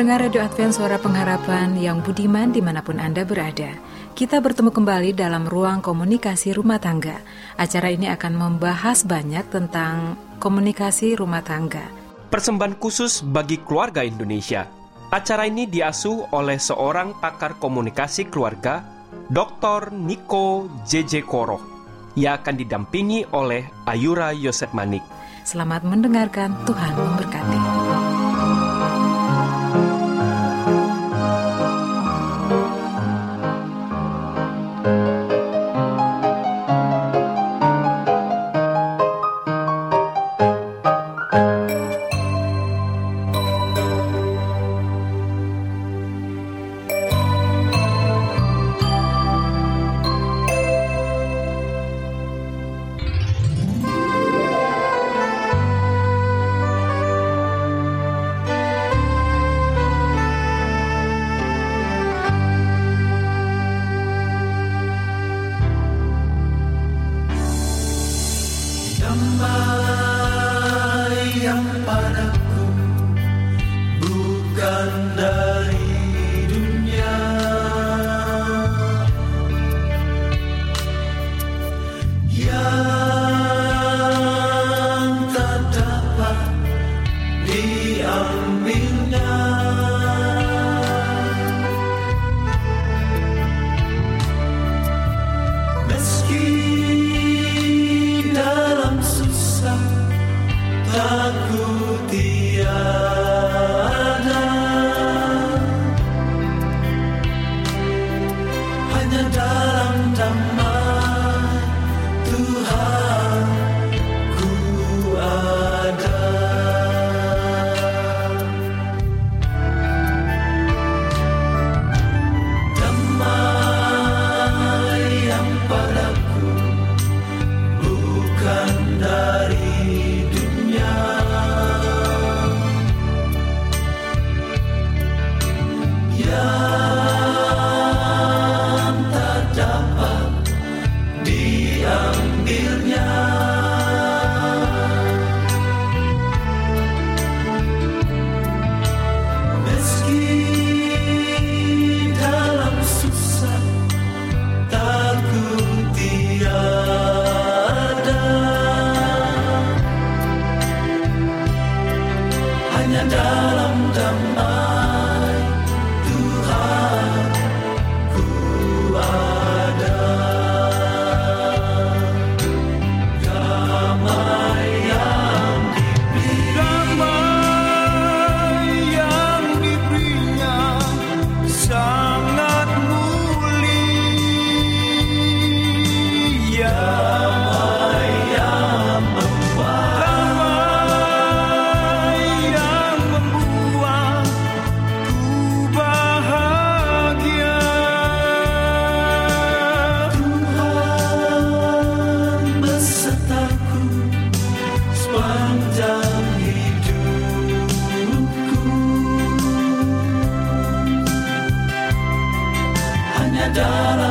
Pendengar Radio Advent Suara Pengharapan yang budiman di mana pun Anda berada Kita bertemu kembali dalam ruang komunikasi rumah tangga Acara ini akan membahas banyak tentang komunikasi rumah tangga Persembahan khusus bagi keluarga Indonesia Acara ini diasuh oleh seorang pakar komunikasi keluarga Dr. Niko JJ Koro Ia akan didampingi oleh Ayura Yosef Manik Selamat mendengarkan, Tuhan memberkati. da da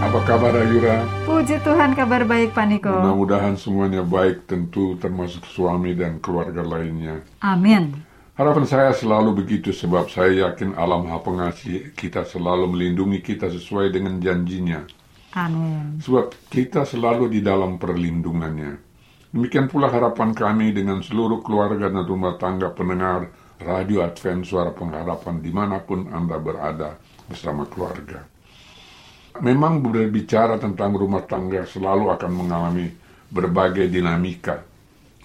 kabar Ayura? Puji Tuhan kabar baik Pak Niko. Mudah-mudahan semuanya baik tentu termasuk suami dan keluarga lainnya. Amin. Harapan saya selalu begitu sebab saya yakin alam Maha Pengasih kita selalu melindungi kita sesuai dengan janjinya. Amin. Sebab kita selalu di dalam perlindungannya. Demikian pula harapan kami dengan seluruh keluarga dan rumah tangga pendengar Radio Advent Suara Pengharapan di mana pun Anda berada bersama keluarga. Memang berbicara tentang rumah tangga selalu akan mengalami berbagai dinamika.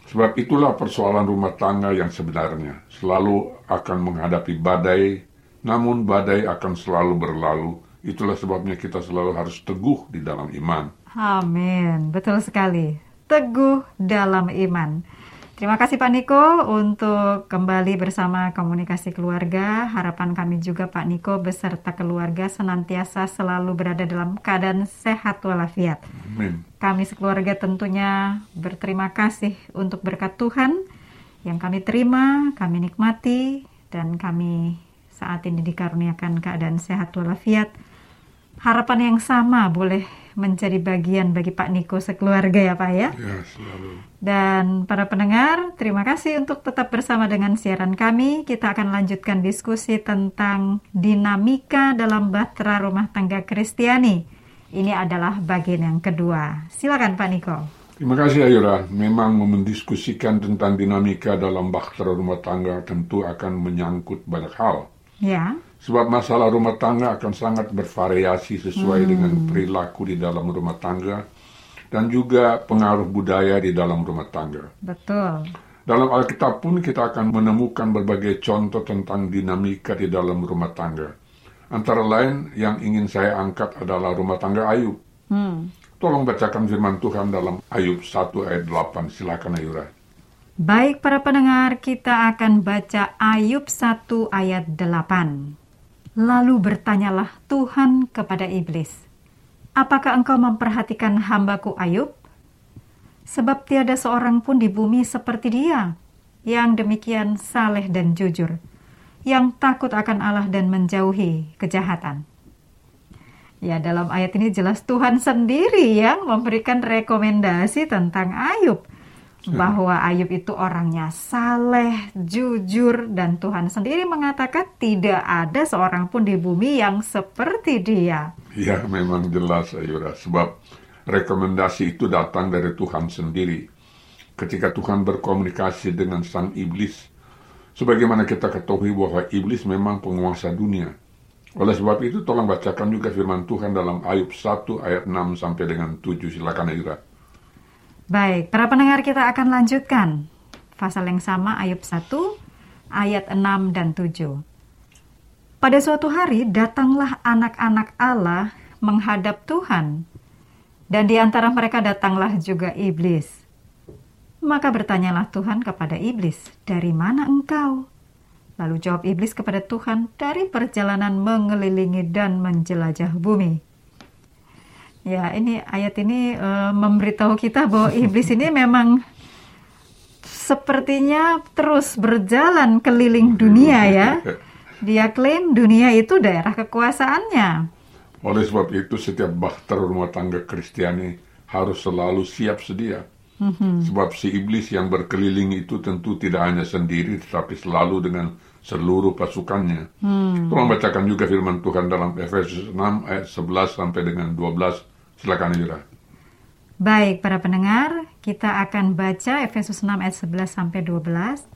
Sebab itulah persoalan rumah tangga yang sebenarnya selalu akan menghadapi badai, namun badai akan selalu berlalu. Itulah sebabnya kita selalu harus teguh di dalam iman. Amin, betul sekali. Teguh dalam iman. Terima kasih Pak Niko untuk kembali bersama komunikasi keluarga. Harapan kami juga Pak Niko beserta keluarga senantiasa selalu berada dalam keadaan sehat walafiat. Amin. Kami sekeluarga tentunya berterima kasih untuk berkat Tuhan yang kami terima, kami nikmati, dan kami saat ini dikaruniakan keadaan sehat walafiat. Harapan yang sama boleh menjadi bagian bagi Pak Niko sekeluarga ya Pak ya. Ya, selalu. Dan para pendengar, terima kasih untuk tetap bersama dengan siaran kami. Kita akan lanjutkan diskusi tentang dinamika dalam bahtera rumah tangga Kristiani. Ini adalah bagian yang kedua. Silakan Pak Niko. Terima kasih Ayura. Memang mendiskusikan tentang dinamika dalam bahtera rumah tangga tentu akan menyangkut banyak hal. Ya. Sebab masalah rumah tangga akan sangat bervariasi sesuai hmm. dengan perilaku di dalam rumah tangga dan juga pengaruh budaya di dalam rumah tangga. Betul. Dalam Alkitab pun kita akan menemukan berbagai contoh tentang dinamika di dalam rumah tangga. Antara lain yang ingin saya angkat adalah rumah tangga Ayub. Hmm. Tolong bacakan firman Tuhan dalam Ayub 1 ayat 8. Silakan Ayura. Baik para pendengar, kita akan baca Ayub 1 ayat 8. Lalu bertanyalah Tuhan kepada iblis, Apakah engkau memperhatikan hambaku Ayub? Sebab tiada seorang pun di bumi seperti dia, yang demikian saleh dan jujur, yang takut akan Allah dan menjauhi kejahatan. Ya, dalam ayat ini jelas Tuhan sendiri yang memberikan rekomendasi tentang Ayub bahwa Ayub itu orangnya saleh, jujur, dan Tuhan sendiri mengatakan tidak ada seorang pun di bumi yang seperti dia. Ya, memang jelas Ayura, sebab rekomendasi itu datang dari Tuhan sendiri. Ketika Tuhan berkomunikasi dengan sang iblis, sebagaimana kita ketahui bahwa iblis memang penguasa dunia. Oleh sebab itu, tolong bacakan juga firman Tuhan dalam Ayub 1 ayat 6 sampai dengan 7. Silakan Ayura. Baik, para pendengar kita akan lanjutkan pasal yang sama Ayub 1 ayat 6 dan 7. Pada suatu hari datanglah anak-anak Allah menghadap Tuhan dan di antara mereka datanglah juga iblis. Maka bertanyalah Tuhan kepada iblis, "Dari mana engkau?" Lalu jawab iblis kepada Tuhan, "Dari perjalanan mengelilingi dan menjelajah bumi." Ya, ini ayat ini uh, memberitahu kita bahwa iblis ini memang sepertinya terus berjalan keliling dunia ya. Dia klaim dunia itu daerah kekuasaannya. Oleh sebab itu setiap bahtera rumah tangga Kristiani harus selalu siap sedia. Sebab si iblis yang berkeliling itu tentu tidak hanya sendiri tetapi selalu dengan seluruh pasukannya. Tolong bacakan juga firman Tuhan dalam Efesus 6 ayat 11 sampai dengan 12. Silakan Yura. Baik, para pendengar, kita akan baca Efesus 6 ayat 11 sampai 12.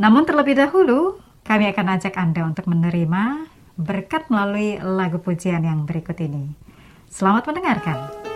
Namun terlebih dahulu, kami akan ajak Anda untuk menerima berkat melalui lagu pujian yang berikut ini. Selamat mendengarkan.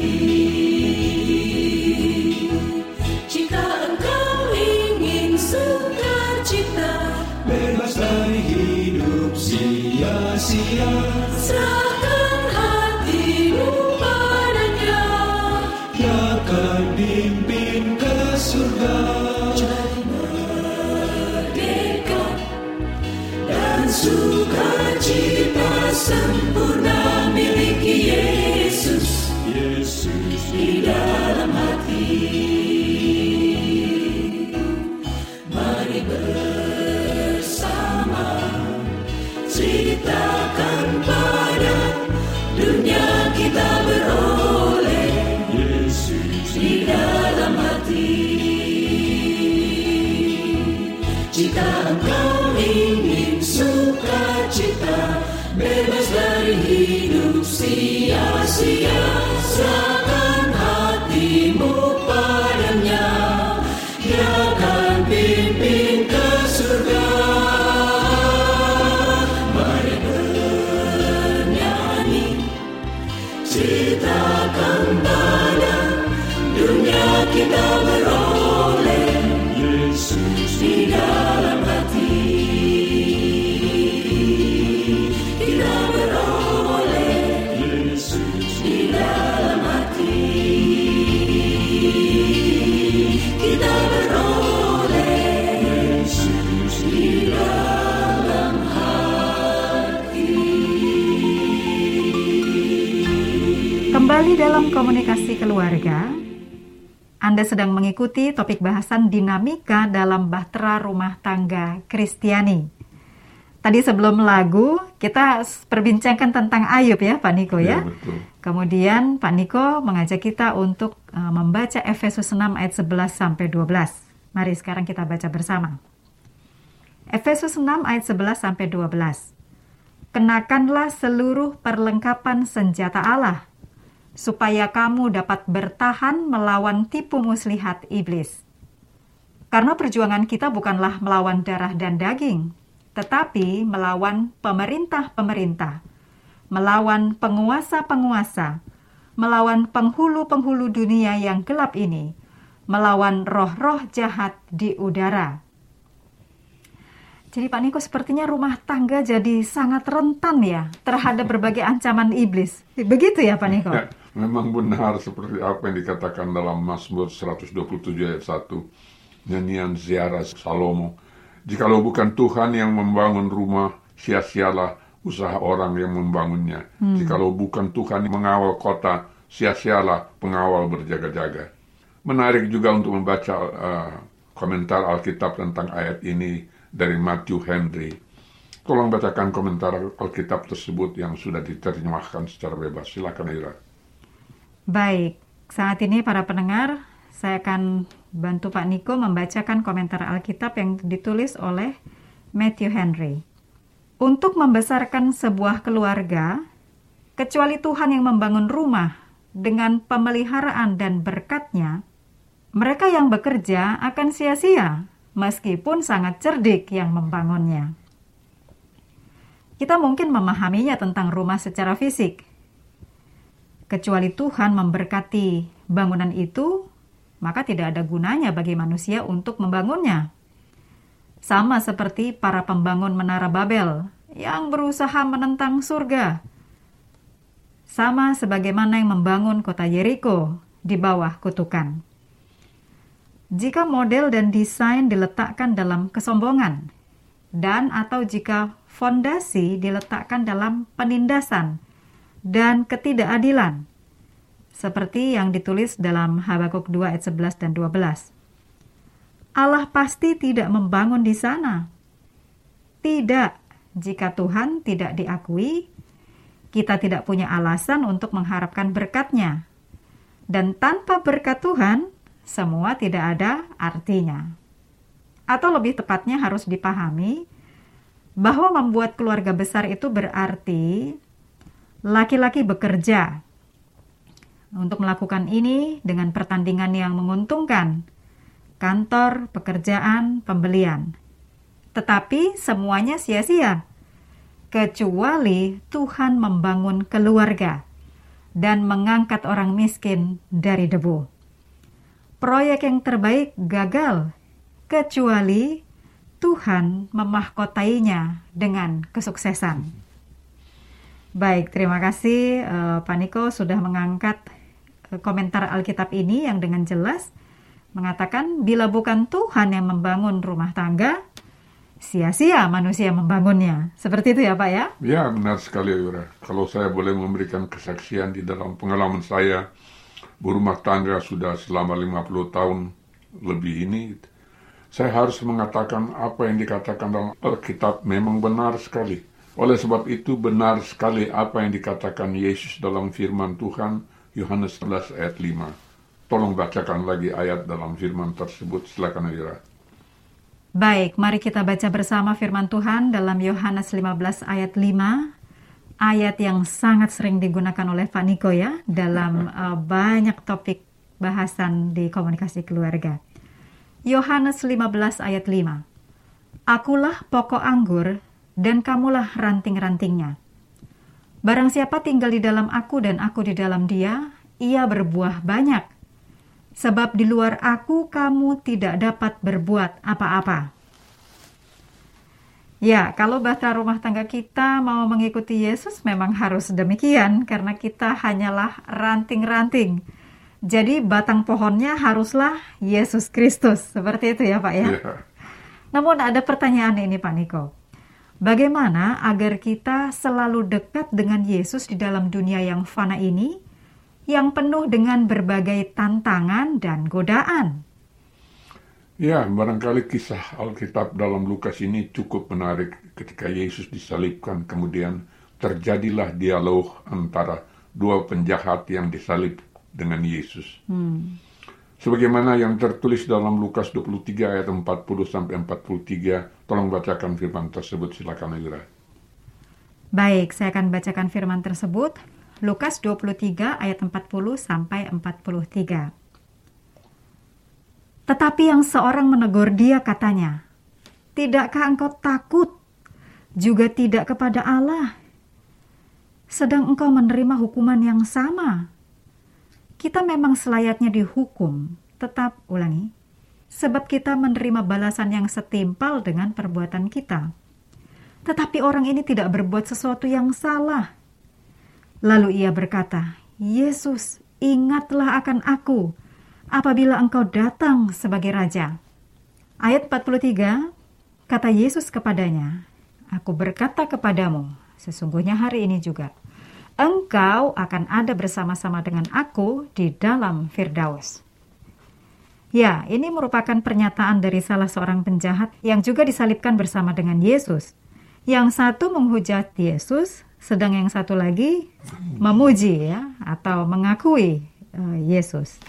sukacita sempurna miliki Yesus. Yesus. Di Anda sedang mengikuti topik bahasan dinamika dalam bahtera rumah tangga Kristiani. Tadi sebelum lagu, kita perbincangkan tentang Ayub ya Pak Niko ya. ya betul. Kemudian Pak Niko mengajak kita untuk eh, membaca Efesus 6 ayat 11 sampai 12. Mari sekarang kita baca bersama. Efesus 6 ayat 11 sampai 12. Kenakanlah seluruh perlengkapan senjata Allah supaya kamu dapat bertahan melawan tipu muslihat iblis. Karena perjuangan kita bukanlah melawan darah dan daging, tetapi melawan pemerintah-pemerintah, melawan penguasa-penguasa, melawan penghulu-penghulu dunia yang gelap ini, melawan roh-roh jahat di udara. Jadi Pak Niko sepertinya rumah tangga jadi sangat rentan ya terhadap berbagai ancaman iblis. Begitu ya Pak Niko? Memang benar seperti apa yang dikatakan dalam Mazmur 127 ayat 1. Nyanyian ziarah Salomo. Jikalau bukan Tuhan yang membangun rumah, sia-sialah usaha orang yang membangunnya. Jikalau bukan Tuhan yang mengawal kota, sia-sialah pengawal berjaga-jaga. Menarik juga untuk membaca uh, komentar Alkitab tentang ayat ini dari Matthew Henry. Tolong bacakan komentar Alkitab tersebut yang sudah diterjemahkan secara bebas. Silakan Ira. Baik, saat ini para pendengar, saya akan bantu Pak Niko membacakan komentar Alkitab yang ditulis oleh Matthew Henry. Untuk membesarkan sebuah keluarga, kecuali Tuhan yang membangun rumah dengan pemeliharaan dan berkatnya, mereka yang bekerja akan sia-sia meskipun sangat cerdik yang membangunnya. Kita mungkin memahaminya tentang rumah secara fisik. Kecuali Tuhan memberkati bangunan itu, maka tidak ada gunanya bagi manusia untuk membangunnya. Sama seperti para pembangun menara Babel yang berusaha menentang surga. Sama sebagaimana yang membangun kota Yeriko di bawah kutukan. Jika model dan desain diletakkan dalam kesombongan, dan atau jika fondasi diletakkan dalam penindasan dan ketidakadilan, seperti yang ditulis dalam Habakuk 2 ayat 11 dan 12. Allah pasti tidak membangun di sana. Tidak, jika Tuhan tidak diakui, kita tidak punya alasan untuk mengharapkan berkatnya. Dan tanpa berkat Tuhan, semua tidak ada artinya. Atau lebih tepatnya harus dipahami bahwa membuat keluarga besar itu berarti laki-laki bekerja untuk melakukan ini dengan pertandingan yang menguntungkan, kantor, pekerjaan, pembelian. Tetapi semuanya sia-sia, kecuali Tuhan membangun keluarga dan mengangkat orang miskin dari debu. Proyek yang terbaik gagal, kecuali Tuhan memahkotainya dengan kesuksesan. Baik, terima kasih uh, Pak Niko sudah mengangkat uh, komentar Alkitab ini yang dengan jelas mengatakan bila bukan Tuhan yang membangun rumah tangga, sia-sia manusia membangunnya. Seperti itu ya Pak ya? Ya, benar sekali Yura. Kalau saya boleh memberikan kesaksian di dalam pengalaman saya, berumah tangga sudah selama 50 tahun lebih ini, saya harus mengatakan apa yang dikatakan dalam Alkitab memang benar sekali. Oleh sebab itu benar sekali apa yang dikatakan Yesus dalam firman Tuhan Yohanes 11 ayat 5. Tolong bacakan lagi ayat dalam firman tersebut. Silakan Ayura. Baik, mari kita baca bersama firman Tuhan dalam Yohanes 15 ayat 5. Ayat yang sangat sering digunakan oleh Pak Niko ya dalam uh, banyak topik bahasan di komunikasi keluarga. Yohanes 15 ayat 5. Akulah pokok anggur dan kamulah ranting-rantingnya. Barang siapa tinggal di dalam aku dan aku di dalam dia, ia berbuah banyak. Sebab di luar aku kamu tidak dapat berbuat apa-apa. Ya, kalau bahasa rumah tangga kita mau mengikuti Yesus memang harus demikian karena kita hanyalah ranting-ranting jadi batang pohonnya haruslah Yesus Kristus. Seperti itu ya Pak ya. Ya. Namun ada pertanyaan ini Pak Niko. Bagaimana agar kita selalu dekat dengan Yesus di dalam dunia yang fana ini, yang penuh dengan berbagai tantangan dan godaan? Ya, barangkali kisah Alkitab dalam Lukas ini cukup menarik ketika Yesus disalibkan. Kemudian terjadilah dialog antara dua penjahat yang disalib dengan Yesus. Hmm. Sebagaimana yang tertulis dalam Lukas 23 ayat 40 sampai 43, tolong bacakan firman tersebut silakan Ayura. Baik, saya akan bacakan firman tersebut. Lukas 23 ayat 40 sampai 43. Tetapi yang seorang menegur dia katanya, Tidakkah engkau takut juga tidak kepada Allah? Sedang engkau menerima hukuman yang sama kita memang selayaknya dihukum, tetap ulangi, sebab kita menerima balasan yang setimpal dengan perbuatan kita. Tetapi orang ini tidak berbuat sesuatu yang salah. Lalu ia berkata, Yesus, ingatlah akan aku apabila engkau datang sebagai raja. Ayat 43, kata Yesus kepadanya, Aku berkata kepadamu, sesungguhnya hari ini juga, engkau akan ada bersama-sama dengan aku di dalam Firdaus. Ya, ini merupakan pernyataan dari salah seorang penjahat yang juga disalibkan bersama dengan Yesus. Yang satu menghujat Yesus, sedang yang satu lagi memuji ya atau mengakui uh, Yesus.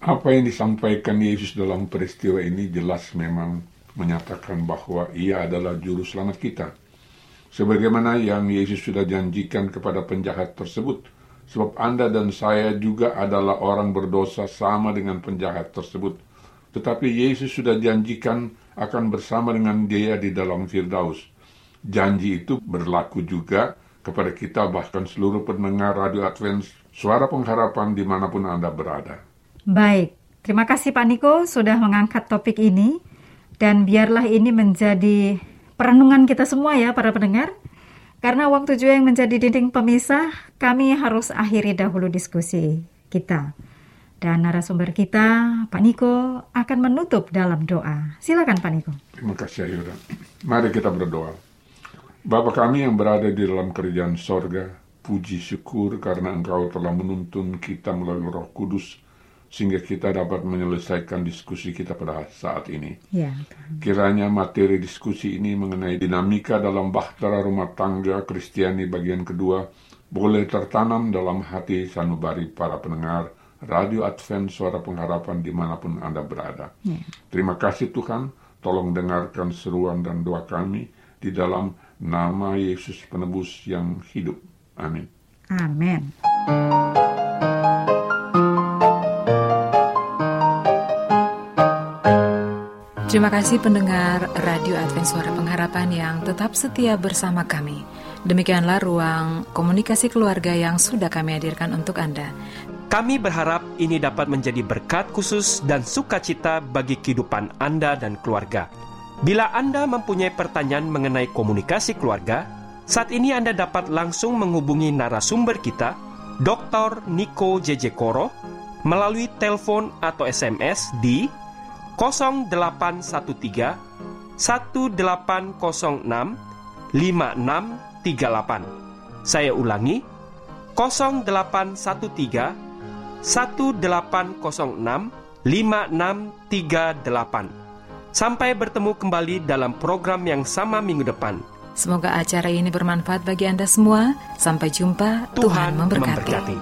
Apa yang disampaikan Yesus dalam peristiwa ini jelas memang menyatakan bahwa ia adalah juru selamat kita sebagaimana yang Yesus sudah janjikan kepada penjahat tersebut. Sebab Anda dan saya juga adalah orang berdosa sama dengan penjahat tersebut. Tetapi Yesus sudah janjikan akan bersama dengan dia di dalam Firdaus. janji itu berlaku juga kepada kita bahkan seluruh pendengar Radio Advent Suara Pengharapan di mana pun Anda berada. Baik, terima kasih Pak Niko sudah mengangkat topik ini dan biarlah ini menjadi perenungan kita semua ya para pendengar. Karena waktu juga yang menjadi dinding pemisah, kami harus akhiri dahulu diskusi kita. Dan narasumber kita, Pak Niko, akan menutup dalam doa. Silakan Pak Niko. Terima kasih Ayuda. Mari kita berdoa. Bapa kami yang berada di dalam kerjaan sorga, puji syukur karena Engkau telah menuntun kita melalui roh kudus, sehingga kita dapat menyelesaikan diskusi kita pada saat ini. Ya, Kiranya materi diskusi ini mengenai dinamika dalam bahtera rumah tangga Kristiani bagian kedua boleh tertanam dalam hati sanubari para pendengar Radio Advent Suara Pengharapan di mana pun Anda berada. Terima kasih Tuhan, tolong dengarkan seruan dan doa kami di dalam nama Yesus penebus yang hidup. Amin. amin. Terima kasih pendengar Radio Advent Suara Pengharapan yang tetap setia bersama kami. Demikianlah ruang komunikasi keluarga yang sudah kami hadirkan untuk Anda. Kami berharap ini dapat menjadi berkat khusus dan sukacita bagi kehidupan Anda dan keluarga. Bila Anda mempunyai pertanyaan mengenai komunikasi keluarga, saat ini Anda dapat langsung menghubungi narasumber kita, Dr. Niko JJ Koro, melalui telepon atau SMS di 0813 1806 5638. Saya ulangi 0813 1806 5638. Sampai bertemu kembali dalam program yang sama minggu depan. Semoga acara ini bermanfaat bagi Anda semua. Sampai jumpa. Tuhan, memberkati. memberkati.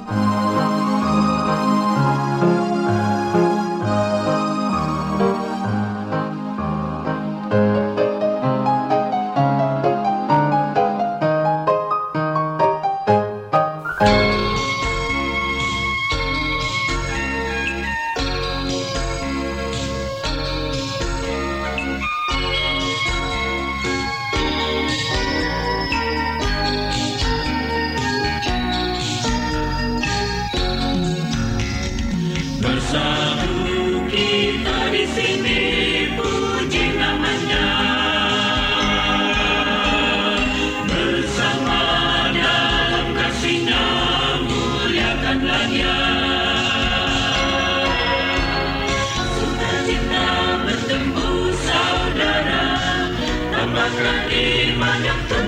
Iman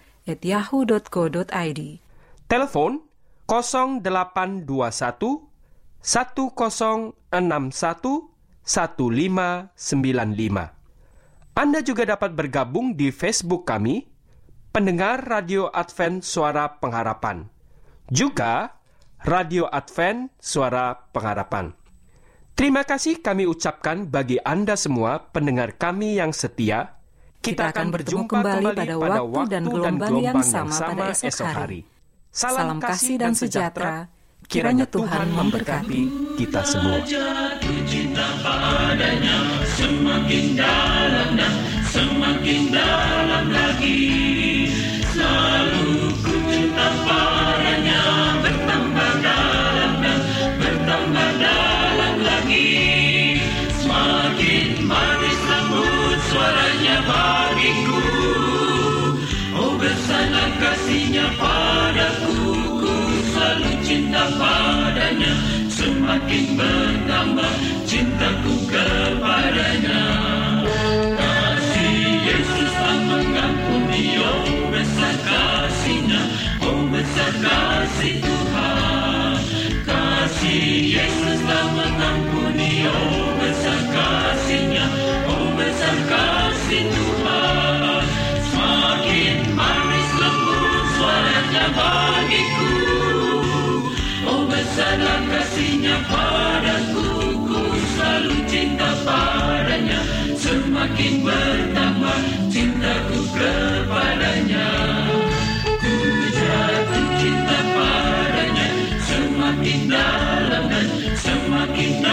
awrindonesia@yahoo.co.id. Telepon 0821 1061 1595. Anda juga dapat bergabung di Facebook kami, pendengar Radio Advent Suara Pengharapan. Juga Radio Advent Suara Pengharapan. Terima kasih kami ucapkan bagi Anda semua pendengar kami yang setia. Kita akan bertemu kembali pada waktu dan gelombang yang sama pada esok hari. Salam kasih dan sejahtera. Kiranya Tuhan memberkati kita semua. Jatuh cinta padanya semakin dalam dan semakin dalam lagi. Bagiku. Oh bersama kasihnya padaku Ku selalu cinta padanya Semakin bertambah cintaku kepadanya padaku Ku selalu cinta padanya Semakin bertambah cintaku kepadanya Ku jatuh cinta padanya Semakin dalam dan semakin